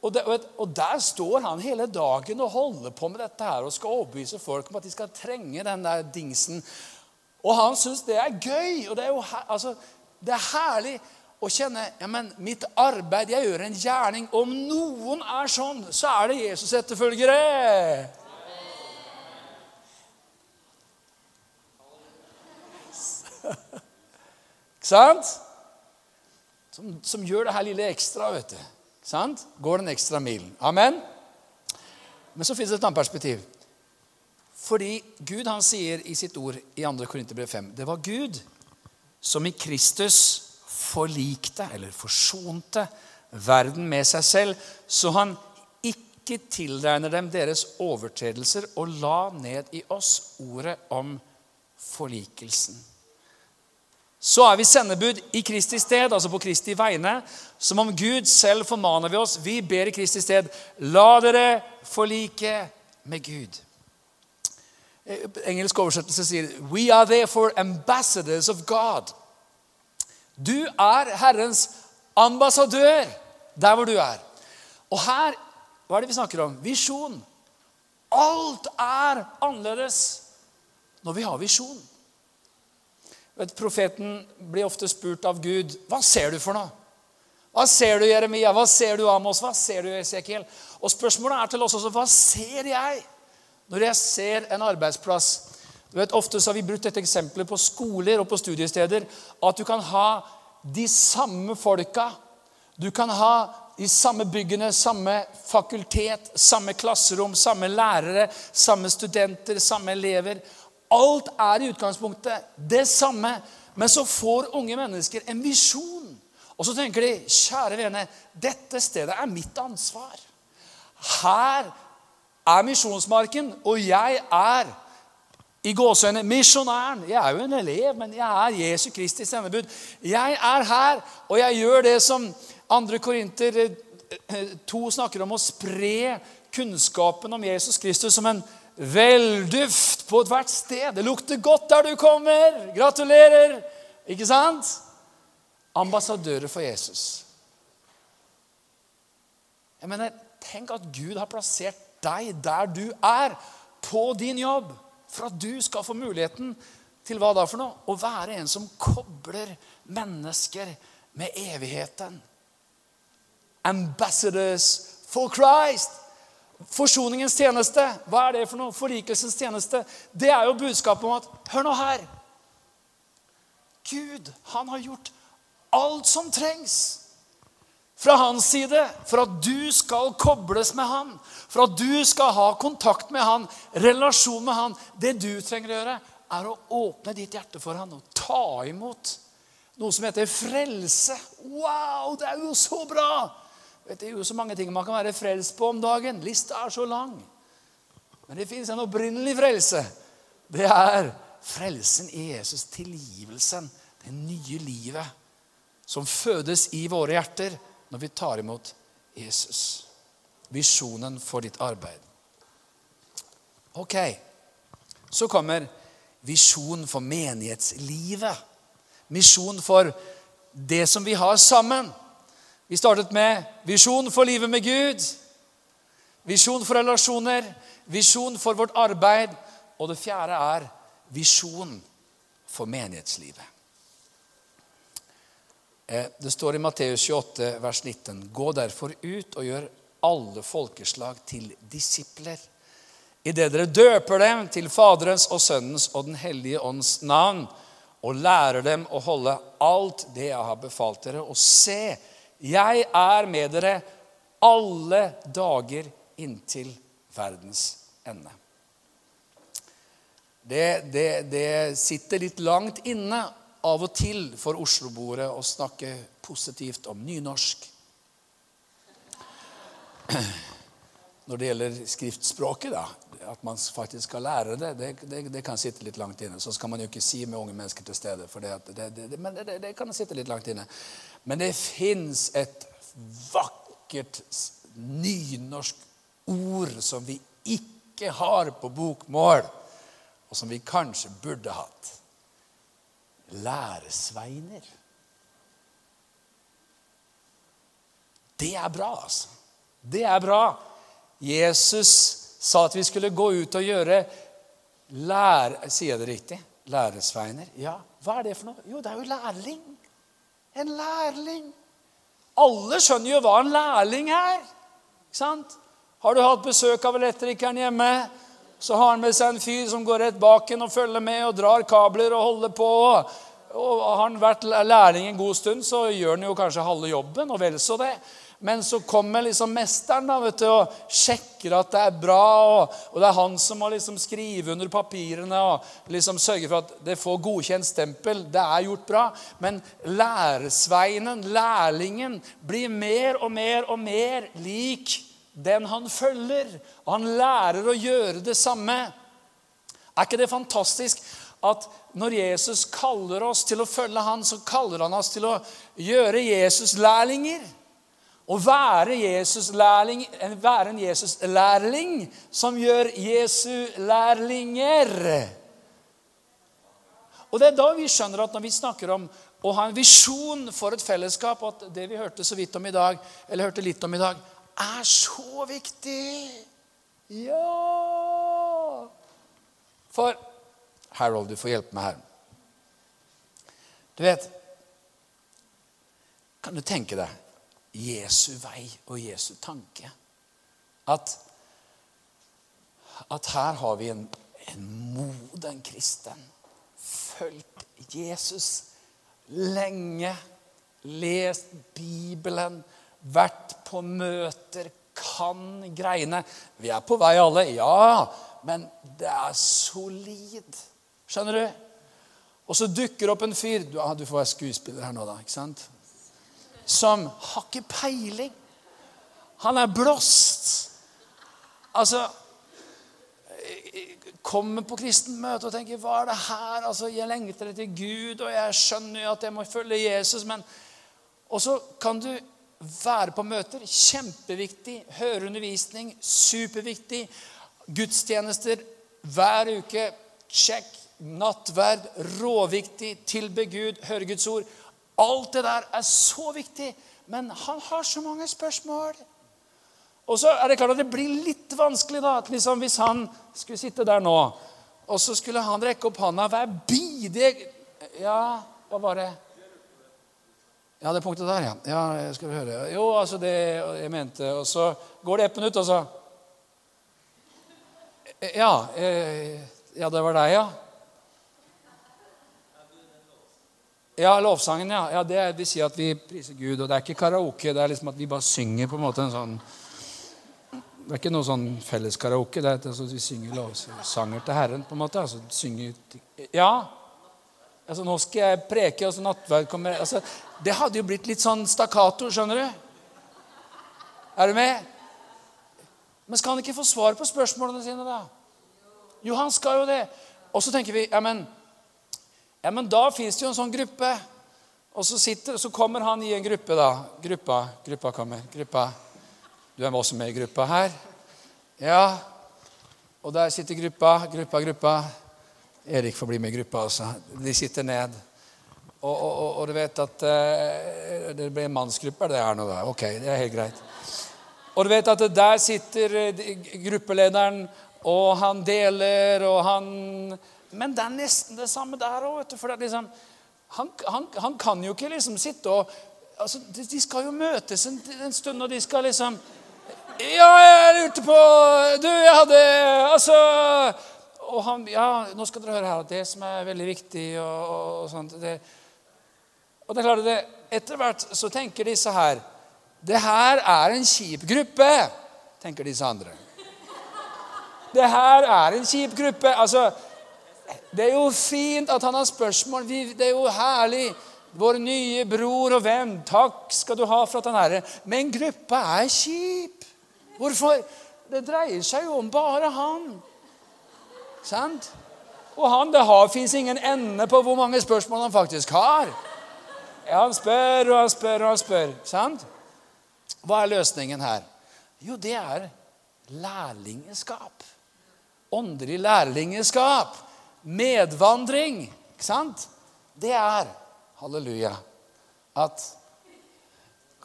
og, det, og, Der står han hele dagen og holder på med dette her og skal overbevise folk om at de skal trenge den der dingsen. Og han syns det er gøy. og Det er jo altså, det er herlig å kjenne ja, men mitt arbeid, jeg gjør en gjerning. Om noen er sånn, så er det Jesus-etterfølgere. Ikke sant? Som, som gjør det her lille ekstra, vet du. Sant? Går den ekstra milen. Amen? Men så fins det et annet perspektiv. Fordi Gud han sier i sitt ord i 2. Korinterbrev 5 det var Gud som i Kristus forlikte, eller forsonte, verden med seg selv, så han ikke tilregner dem deres overtredelser og la ned i oss ordet om forlikelsen så er vi sendebud i Kristi sted, altså på Kristi vegne. Som om Gud selv formaner vi oss. Vi ber i Kristi sted. La dere forlike med Gud. Eh, engelsk oversettelse sier We are therefore ambassadors of God. Du er Herrens ambassadør der hvor du er. Og her hva er det vi snakker om? Visjon. Alt er annerledes når vi har visjon. Vet, profeten blir ofte spurt av Gud hva ser du for noe. Hva ser du, Jeremia? Hva ser du, Amos? Hva ser du, Esekiel? Og spørsmålet er til oss også hva ser jeg når jeg ser en arbeidsplass? Du vet, Ofte så har vi brukt dette eksempelet på skoler og på studiesteder. At du kan ha de samme folka. Du kan ha de samme byggene, samme fakultet, samme klasserom, samme lærere, samme studenter, samme elever. Alt er i utgangspunktet det samme. Men så får unge mennesker en visjon. Og så tenker de, kjære vene, dette stedet er mitt ansvar. Her er misjonsmarken, og jeg er i gåseøyne misjonæren. Jeg er jo en elev, men jeg er Jesu Kristi sendebud. Jeg er her, og jeg gjør det som andre Korinter 2 eh, snakker om, å spre kunnskapen om Jesus Kristus som en velduft på ethvert sted. Det lukter godt der du kommer. Gratulerer! Ikke sant? Ambassadører for Jesus. Jeg mener, Tenk at Gud har plassert deg der du er, på din jobb for at du skal få muligheten til hva da for noe? Å være en som kobler mennesker med evigheten. Ambassadors for Christ. Forsoningens tjeneste. Hva er det for noe? Forlikelsens tjeneste. Det er jo budskapet om at Hør nå her. Gud, han har gjort alt som trengs fra hans side for at du skal kobles med han, for at du skal ha kontakt med han, relasjon med han. Det du trenger å gjøre, er å åpne ditt hjerte for han og ta imot noe som heter frelse. Wow, det er jo så bra! Vet, det er jo så mange ting man kan være frelst på om dagen. Lista er så lang. Men det fins en opprinnelig frelse. Det er frelsen i Jesus, tilgivelsen, det nye livet som fødes i våre hjerter når vi tar imot Jesus. Visjonen for ditt arbeid. Ok, så kommer visjon for menighetslivet. Misjon for det som vi har sammen. Vi startet med visjon for livet med Gud, visjon for relasjoner, visjon for vårt arbeid, og det fjerde er visjon for menighetslivet. Eh, det står i Matteus 28, vers 19.: Gå derfor ut og gjør alle folkeslag til disipler. Idet dere døper dem til Faderens og Sønnens og Den hellige ånds navn, og lærer dem å holde alt det jeg har befalt dere. Og se, jeg er med dere alle dager inntil verdens ende. Det, det, det sitter litt langt inne av og til for Oslo-boere å snakke positivt om nynorsk. Når det gjelder skriftspråket, da, at man faktisk skal lære det, det, det, det, kan sitte litt langt inne. Så skal man jo ikke si med unge mennesker til stede, men det, kan sitte litt langt inne. Men det fins et vakkert nynorsk ord som vi ikke har på bokmål, og som vi kanskje burde hatt læresveiner. Det er bra, altså. Det er bra. Jesus sa at vi skulle gå ut og gjøre lær... Sier jeg det riktig? Læresveiner? Ja. Hva er det for noe? Jo, det er jo lærling. En lærling. Alle skjønner jo hva en lærling er. Ikke sant? Har du hatt besøk av elektrikeren hjemme? Så har han med seg en fyr som går rett bak en og følger med og drar kabler og holder på. Og Har han vært lærling en god stund, så gjør han jo kanskje halve jobben. og vel så det. Men så kommer liksom mesteren da, vet du, og sjekker at det er bra. Og, og det er han som må liksom skrive under papirene og liksom sørge for at det får godkjent stempel. Det er gjort bra. Men læresveinen, lærlingen, blir mer og mer og mer lik den han følger. Og han lærer å gjøre det samme. Er ikke det fantastisk at når Jesus kaller oss til å følge han, så kaller han oss til å gjøre Jesus-lærlinger? Å være, Jesus være en Jesus-lærling som gjør Jesu lærlinger. Og Det er da vi skjønner at når vi snakker om å ha en visjon for et fellesskap, at det vi hørte så vidt om i dag, eller hørte litt om i dag, er så viktig. Ja For Harold, du får hjelpe meg her. Du vet Kan du tenke deg Jesu vei og Jesu tanke? At, at her har vi en, en moden kristen. Fulgt Jesus lenge. Lest Bibelen. Vært på møter. Kan greiene. Vi er på vei alle, ja. Men det er solid. Skjønner du? Og så dukker opp en fyr Du, ah, du får være skuespiller her nå, da. ikke sant? Som har ikke peiling. Han er blåst. Altså Kommer på kristent møte og tenker hva er det her? Altså, Jeg lengter etter Gud, og jeg skjønner jo at jeg må følge Jesus. men Og så kan du være på møter. Kjempeviktig. Høre undervisning. Superviktig. Gudstjenester hver uke. Sjekk. Nattverd. Råviktig. Tilbe Gud. Høre Guds ord. Alt det der er så viktig. Men han har så mange spørsmål. Og så er det klart at det blir litt vanskelig da, at liksom hvis han skulle sitte der nå, og så skulle han rekke opp hånda Hva er bidig Ja, hva var det? Ja, det punktet der, ja. Ja, skal vi høre. Jo, altså det jeg mente Og så går det ett minutt, og så Ja. Eh, ja, det var deg, ja. Ja, lovsangen, ja. ja det vil si at vi priser Gud. Og det er ikke karaoke. Det er liksom at vi bare synger på en måte en sånn Det er ikke noe sånn felles karaoke. Det er at altså, vi synger lovsanger til Herren, på en måte. Altså, synger, ja. Altså, nå skal jeg preke, og så nattverd kommer altså, Det hadde jo blitt litt sånn stakkato, skjønner du? Er du med? Men skal han ikke få svar på spørsmålene sine, da? Jo, han skal jo det. Og så tenker vi ja, men ja, men da fins det jo en sånn gruppe. Og så, sitter, så kommer han i en gruppe, da. Gruppa, gruppa kommer. Gruppa. Du er også med i gruppa her. Ja. Og der sitter gruppa, gruppa, gruppa. Erik får bli med i gruppa også. De sitter ned. Og, og, og, du vet at uh, det blir en mannsgruppe? Det er noe da. Ok, det er helt greit. Og du vet at der sitter eh, gruppelederen, og han deler, og han men det er nesten det samme der òg. Liksom, han, han, han, kan jo ikke liksom sitte og altså, De skal jo møtes en, en stund, og de skal liksom Ja, jeg lurte på Du, jeg hadde Altså og han, ja, Nå skal dere høre her at det som er veldig viktig og, og, og sånt det, Og det er klart det, Etter hvert så tenker disse her Det her er en kjip gruppe, tenker disse andre. Det her er en kjip gruppe. altså det er jo fint at han har spørsmål. Det er jo herlig. Vår nye bror og venn, takk skal du ha for at han er her. Men gruppa er kjip. Hvorfor? Det dreier seg jo om bare han. Sant? Og han, det fins ingen ende på hvor mange spørsmål han faktisk har. Ja, han spør og han spør og han spør. Sant? Hva er løsningen her? Jo, det er lærlingeskap. Åndelig lærlingeskap medvandring, ikke sant? Det er halleluja at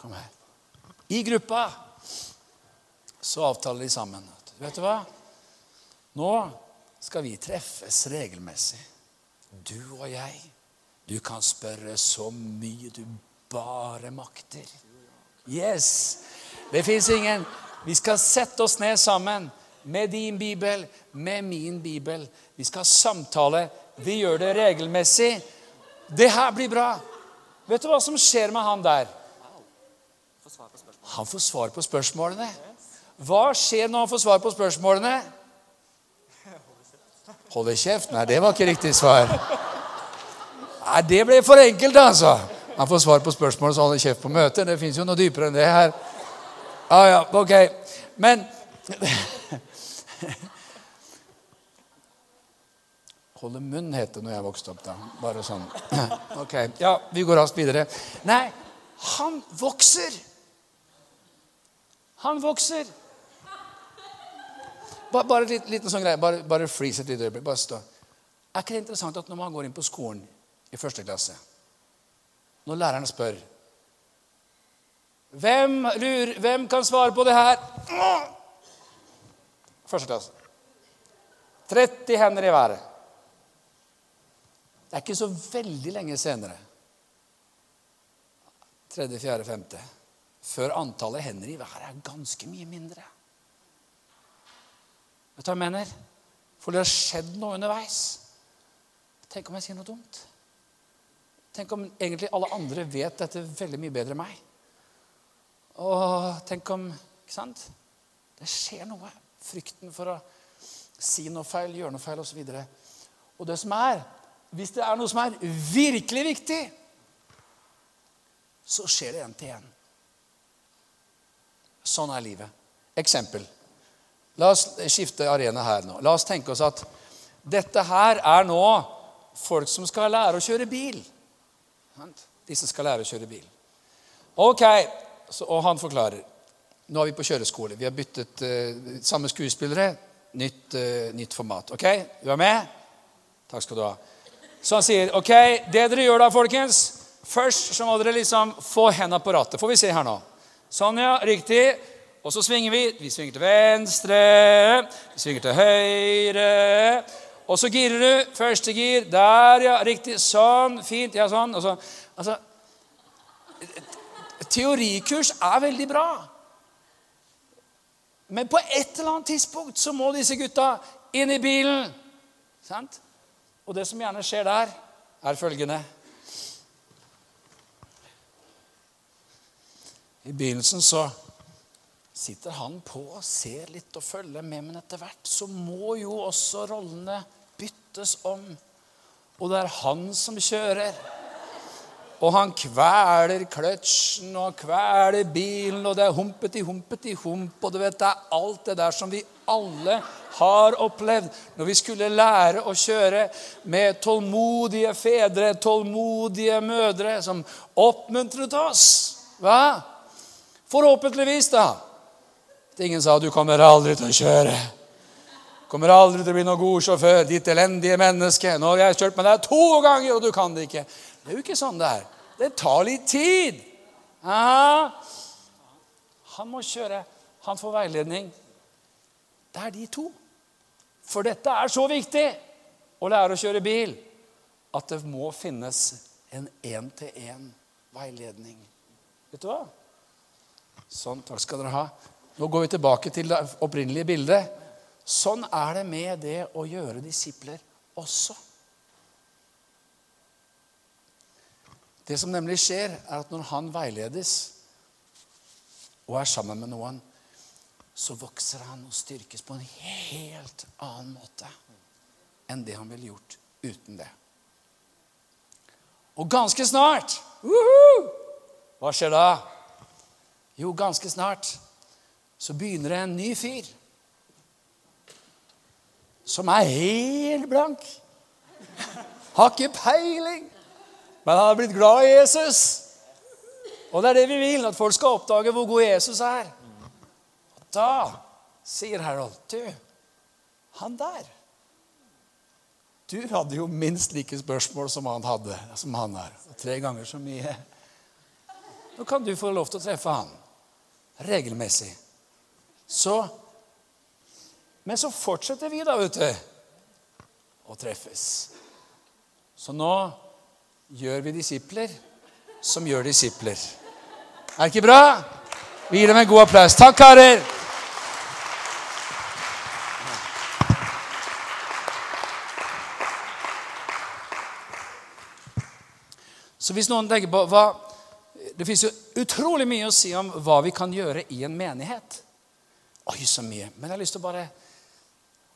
Kom her. I gruppa så avtaler de sammen. Vet du hva? Nå skal vi treffes regelmessig. Du og jeg. Du kan spørre så mye du bare makter. Yes! Det fins ingen Vi skal sette oss ned sammen med din bibel, med min bibel. Vi skal samtale. Vi gjør det regelmessig. Det her blir bra. Vet du hva som skjer med han der? Han får svar på spørsmålene. Hva skjer når han får svar på spørsmålene? Holde kjeft? Nei, det var ikke riktig svar. Nei, Det ble for enkelt, altså. Han får svar på spørsmålet, så holder kjeft på møtet. Det fins jo noe dypere enn det her. Ah, ja, ok. Men Holde munn, het det når jeg vokste opp. da. Bare sånn. Ok, ja, Vi går raskt videre. Nei, han vokser! Han vokser. Bare, bare litt, liten sånn greie. Bare, bare freeze et lite øyeblikk. Bare stå. Er ikke det interessant at når man går inn på skolen i første klasse Når læreren spør hvem, lurer, hvem kan svare på det her? Første klasse. 30 hender i været. Det er ikke så veldig lenge senere tredje, fjerde, femte. Før antallet hender i været er ganske mye mindre. Vet du hva jeg mener? For det har skjedd noe underveis. Tenk om jeg sier noe dumt? Tenk om egentlig alle andre vet dette veldig mye bedre enn meg? Og tenk om Ikke sant? Det skjer noe. Frykten for å si noe feil, gjøre noe feil osv. Og, så og det som er Hvis det er noe som er virkelig viktig, så skjer det en til en. Sånn er livet. Eksempel. La oss skifte arena her nå. La oss tenke oss at dette her er nå folk som skal lære å kjøre bil. De som skal lære å kjøre bil. Ok, så, og han forklarer. Nå er vi på kjøreskole. Vi har byttet uh, samme skuespillere. Nytt, uh, nytt, format. Ok? Du er med? Takk skal du ha. Så han sier, ok, det dere gjør da, folkens Først så må dere liksom få hendene på rattet. Får vi se her nå. Sånn, ja. Riktig. Og så svinger vi. Vi svinger til venstre. Vi svinger til høyre. Og så girer du. Første gir. Der, ja. Riktig. Sånn. Fint. Ja, sånn. Så, altså, teorikurs er veldig bra. Men på et eller annet tidspunkt så må disse gutta inn i bilen. Sant? Og det som gjerne skjer der, er følgende I begynnelsen så sitter han på og ser litt og følger med, men etter hvert så må jo også rollene byttes om. Og det er han som kjører. Og han kveler kløtsjen og kveler bilen, og det er humpeti, humpeti, hump. Og du vet, det er alt det der som vi alle har opplevd når vi skulle lære å kjøre med tålmodige fedre, tålmodige mødre som oppmuntret oss. Hva? Forhåpentligvis, da. Ingen sa 'du kommer aldri til å kjøre'. Kommer aldri til å bli noen god sjåfør, ditt elendige menneske. Nå har jeg kjørt med deg to ganger, og du kan det ikke. Det er jo ikke sånn det er. Det tar litt tid. Aha. Han må kjøre. Han får veiledning. Det er de to. For dette er så viktig å lære å kjøre bil at det må finnes en én-til-én-veiledning. Vet du hva? Sånn. Takk skal dere ha. Nå går vi tilbake til det opprinnelige bildet. Sånn er det med det å gjøre disipler også. Det som nemlig skjer, er at når han veiledes og er sammen med noen, så vokser han og styrkes på en helt annen måte enn det han ville gjort uten det. Og ganske snart uhuh, Hva skjer da? Jo, ganske snart så begynner det en ny fyr som er helt blank. Har ikke peiling. Men han har blitt glad i Jesus. Og det er det vi vil, at folk skal oppdage hvor god Jesus er. Og da sier Harold, du, han der Du hadde jo minst like spørsmål som han hadde, som han er. Tre ganger så mye. Nå kan du få lov til å treffe han regelmessig. Så Men så fortsetter vi, da, vet du, å treffes. Så nå gjør vi disipler som gjør disipler. Er det ikke bra? Vi gir dem en god applaus. Takk, karer! Så hvis noen tenker på hva, Det fins utrolig mye å si om hva vi kan gjøre i en menighet. Oi, så mye. Men jeg har lyst til å bare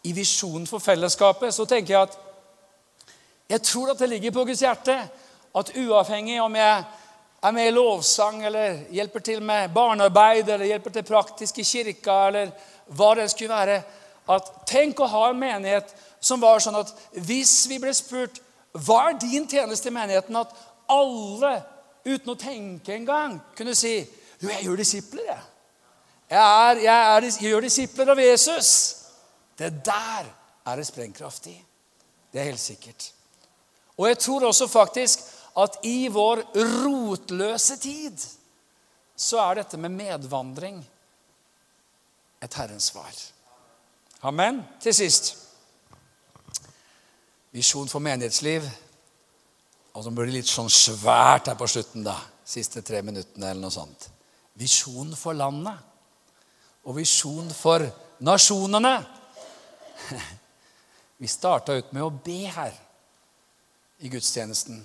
I visjonen for fellesskapet så tenker jeg at jeg tror at det ligger på Guds hjerte at uavhengig om jeg er med i lovsang eller hjelper til med barnearbeid eller hjelper til praktisk i kirka eller hva det skulle være at Tenk å ha en menighet som var sånn at hvis vi ble spurt hva er din tjeneste i menigheten, at alle uten å tenke engang kunne si jo, jeg gjør disipler, jeg. Jeg, er, jeg, er, jeg gjør disipler av Jesus. Det der er det sprengkraft i. Det er helt sikkert. Og jeg tror også faktisk at i vår rotløse tid så er dette med medvandring et Herrens svar. Amen. Til sist visjon for menighetsliv Og så blir det litt sånn svært her på slutten, da. Siste tre minuttene eller noe sånt. Visjon for landet. Og visjon for nasjonene. Vi starta ut med å be her i gudstjenesten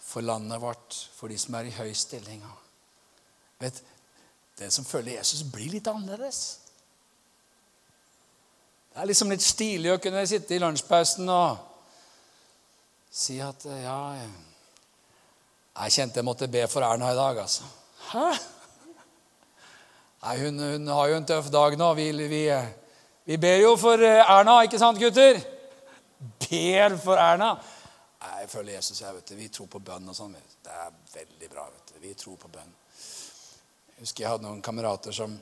for landet vårt, for de som er i høy stilling. Vet, Den som følger Jesus, blir litt annerledes. Det er liksom litt stilig å kunne sitte i lunsjpausen og si at ja Jeg kjente jeg måtte be for Erna i dag, altså. Hæ? Nei, hun, hun har jo en tøff dag nå. Vi, vi, vi, ber jo for Erna, ikke sant, gutter? Ber for Erna. Nei, Jeg føler Jesus, jeg, vet du. Vi tror på bønn og sånn. Det er veldig bra. vet du. Vi tror på bønn. Jeg husker jeg hadde noen kamerater som,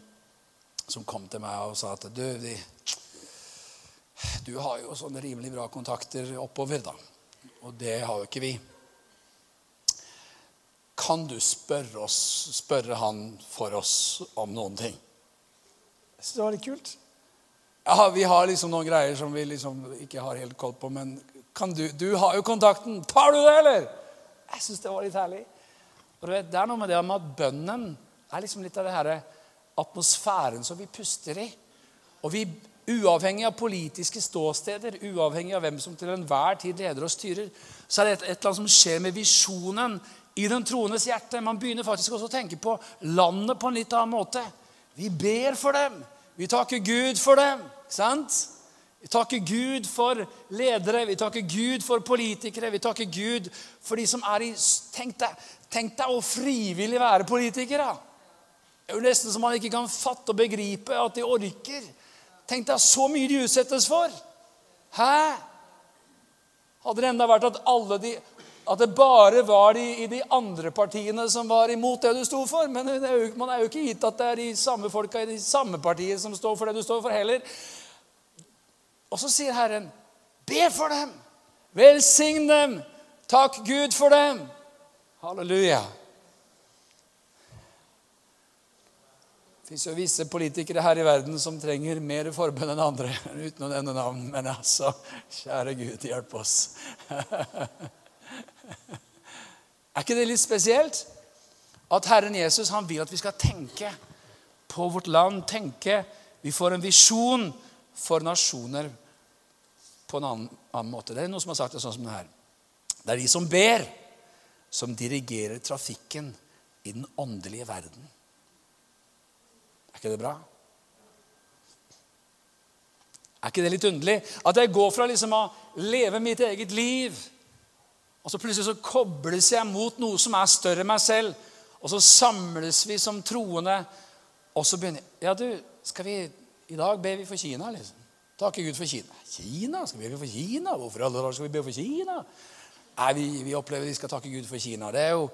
som kom til meg og sa at du, de, du har jo sånne rimelig bra kontakter oppover, da. Og det har jo ikke vi. Kan du spørre, oss, spørre han for oss om noen ting? Jeg synes det var litt kult. Ja, Vi har liksom noen greier som vi liksom ikke har helt koll på, men kan du, du har jo kontakten. Tar du det, eller? Jeg syns det var litt herlig. Og du vet, Det er noe med det med at bønnen er liksom litt av det her atmosfæren som vi puster i. Og vi Uavhengig av politiske ståsteder, uavhengig av hvem som til enhver tid leder og styrer, så er det et, et eller annet som skjer med visjonen i den troendes hjerte. Man begynner faktisk også å tenke på landet på en litt annen måte. Vi ber for dem. Vi takker Gud for dem. sant? Vi takker Gud for ledere, vi takker Gud for politikere, vi takker Gud for de som er i Tenk deg, tenk deg å frivillig være politikere. Det er jo nesten som man ikke kan fatte og begripe at de orker. Tenk deg så mye de utsettes for. Hæ? Hadde det enda vært at, alle de, at det bare var de i de andre partiene som var imot det du sto for. Men er jo, man er jo ikke gitt at det er de samme folka i de samme partiene som står for det du står for, heller. Og så sier Herren, be for dem. Velsign dem. Takk Gud for dem. Halleluja. Det fins jo visse politikere her i verden som trenger mer forbønn enn andre. Uten å nevne navn. Men altså, kjære Gud, hjelp oss. er ikke det litt spesielt? At Herren Jesus han vil at vi skal tenke på vårt land. tenke, Vi får en visjon for nasjoner på en annen, annen måte. Det er noen som har sagt det sånn som det her. Det er de som ber, som dirigerer trafikken i den åndelige verden. Er ikke det bra? Er ikke det litt underlig? At jeg går fra liksom å leve mitt eget liv, og så plutselig så kobles jeg mot noe som er større enn meg selv. Og så samles vi som troende, og så begynner jeg Ja, du, skal vi I dag ber vi for Kina, liksom. Takke Gud for Kina. Kina? Skal vi be for Kina? Hvorfor alle dager skal vi be for Kina? Nei, vi, vi opplever vi skal takke Gud for Kina. Det er jo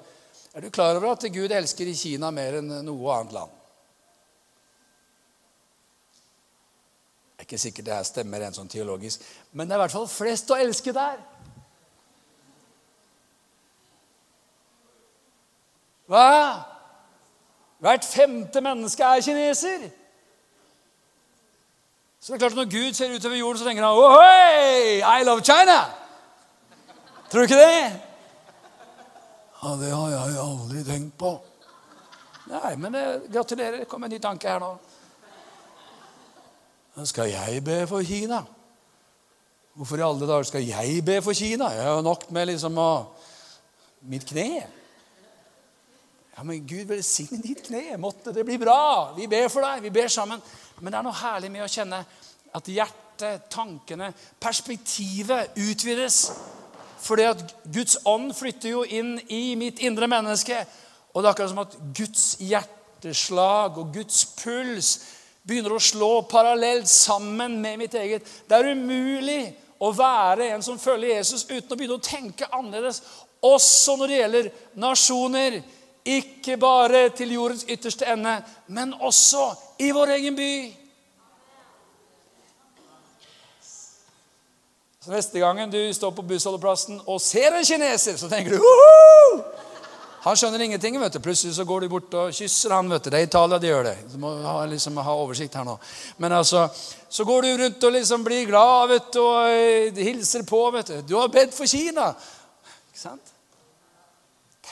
Er du klar over at Gud elsker i Kina mer enn noe annet land? Det er ikke sikkert det her stemmer rent sånn teologisk, men det er i hvert fall flest å elske der. Hva? Hvert femte menneske er kineser. Så det er klart at Når Gud ser utover jorden, så tenker han Ohoi, I love China! Tror du ikke det? Ja, Det har jeg aldri tenkt på. Nei, men det, gratulerer. Det kom en ny tanke her nå. Skal jeg be for Kina? Hvorfor i alle dager skal jeg be for Kina? Jeg har nok med liksom å mitt kne. Ja, men Gud velsigne ditt kne. Måtte det bli bra. Vi ber for deg. Vi ber sammen. Men det er noe herlig med å kjenne at hjertet, tankene, perspektivet utvides. Fordi at Guds ånd flytter jo inn i mitt indre menneske. Og det er akkurat som at Guds hjerteslag og Guds puls begynner å slå parallelt sammen med mitt eget. Det er umulig å være en som følger Jesus uten å begynne å tenke annerledes, også når det gjelder nasjoner. Ikke bare til jordens ytterste ende, men også i vår egen by. Så Neste gangen du står på bussholdeplassen og ser en kineser, så tenker du Woohoo! Han skjønner ingenting. vet du. Plutselig så går de bort og kysser han. vet du. Det er Italia de gjør det. Du må ha, liksom, ha oversikt her nå. Men altså, så går du rundt og liksom blir glad vet du, og hilser på. vet Du Du har bedt for Kina. Ikke sant?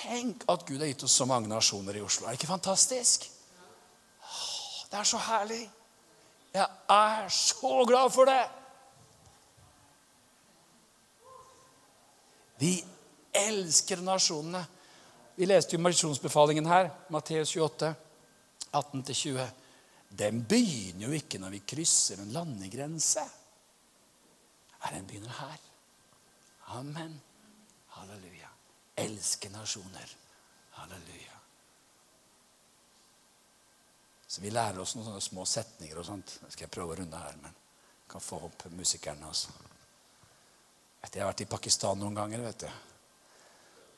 Tenk at Gud har gitt oss så mange nasjoner i Oslo. Er det ikke fantastisk? Det er så herlig. Jeg er så glad for det. Vi elsker nasjonene. Vi leste jo misjonsbefalingen her, Matteus 28, 18-20. Den begynner jo ikke når vi krysser en landegrense. Den begynner her. Amen. Halleluja. Elske nasjoner. Halleluja. Så vi lærer oss noen sånne små setninger og sånt. Det skal jeg prøve å runde her, men kan få opp musikerne også. Jeg har vært i Pakistan noen ganger, vet du.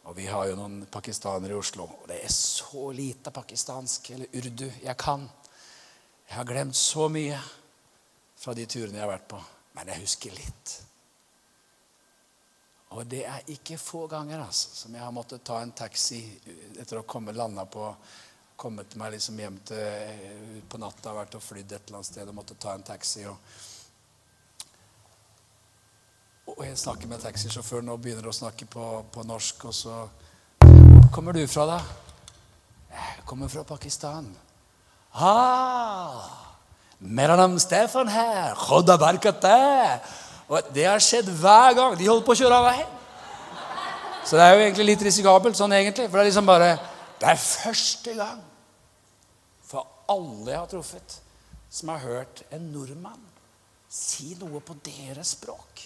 Og vi har jo noen pakistanere i Oslo. Og det er så lite pakistansk, eller urdu, jeg kan. Jeg har glemt så mye fra de turene jeg har vært på. Men jeg husker litt. Og det er ikke få ganger altså, som jeg har måttet ta en taxi etter å komme landa på Kommet meg liksom hjem til på natta, vært og flydd et eller annet sted og måtte ta en taxi. og og jeg snakker med taxisjåføren og begynner å snakke på, på norsk, og så Hvor kommer du fra, da? Jeg kommer fra Pakistan. Ah, Meranam Stefan her. Khoda barkate. Og det har skjedd hver gang. De holder på å kjøre av veien. Så det er jo egentlig litt risikabelt sånn egentlig. For det er liksom bare Det er første gang for alle jeg har truffet, som har hørt en nordmann si noe på deres språk.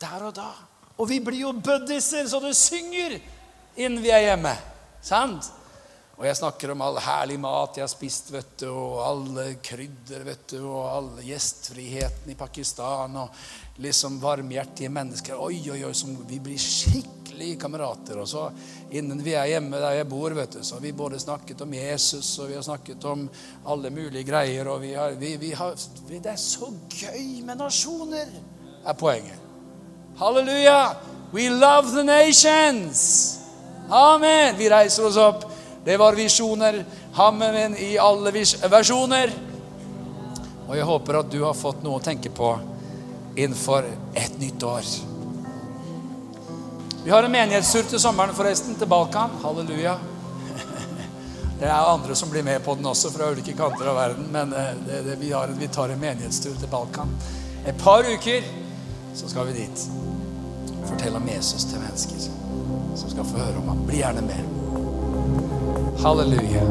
Der og da. Og vi blir jo buddiser så det synger innen vi er hjemme. Sant? Og jeg snakker om all herlig mat jeg har spist, vet du, og alle krydder, vet du, og all gjestfriheten i Pakistan, og liksom varmhjertige mennesker. Oi, oi, oi, som vi blir skikkelig kamerater. Og så innen vi er hjemme der jeg bor, vet du, så har vi både snakket om Jesus, og vi har snakket om alle mulige greier, og vi har, vi, vi har Det er så gøy med nasjoner, er poenget. Halleluja! We love the nations! Amen! Vi reiser oss opp. Det var visjoner. Hammen i alle versjoner. Og jeg håper at du har fått noe å tenke på innenfor et nytt år. Vi har en menighetstur til sommeren, forresten, til Balkan. Halleluja. Det er andre som blir med på den også, fra ulike kanter av verden. Men eh, det, det, vi, har, vi tar en menighetstur til Balkan. Et par uker så skal vi dit. Fortelle om Jesus til mennesker som skal få høre om ham. Bli gjerne med. Hallelujah.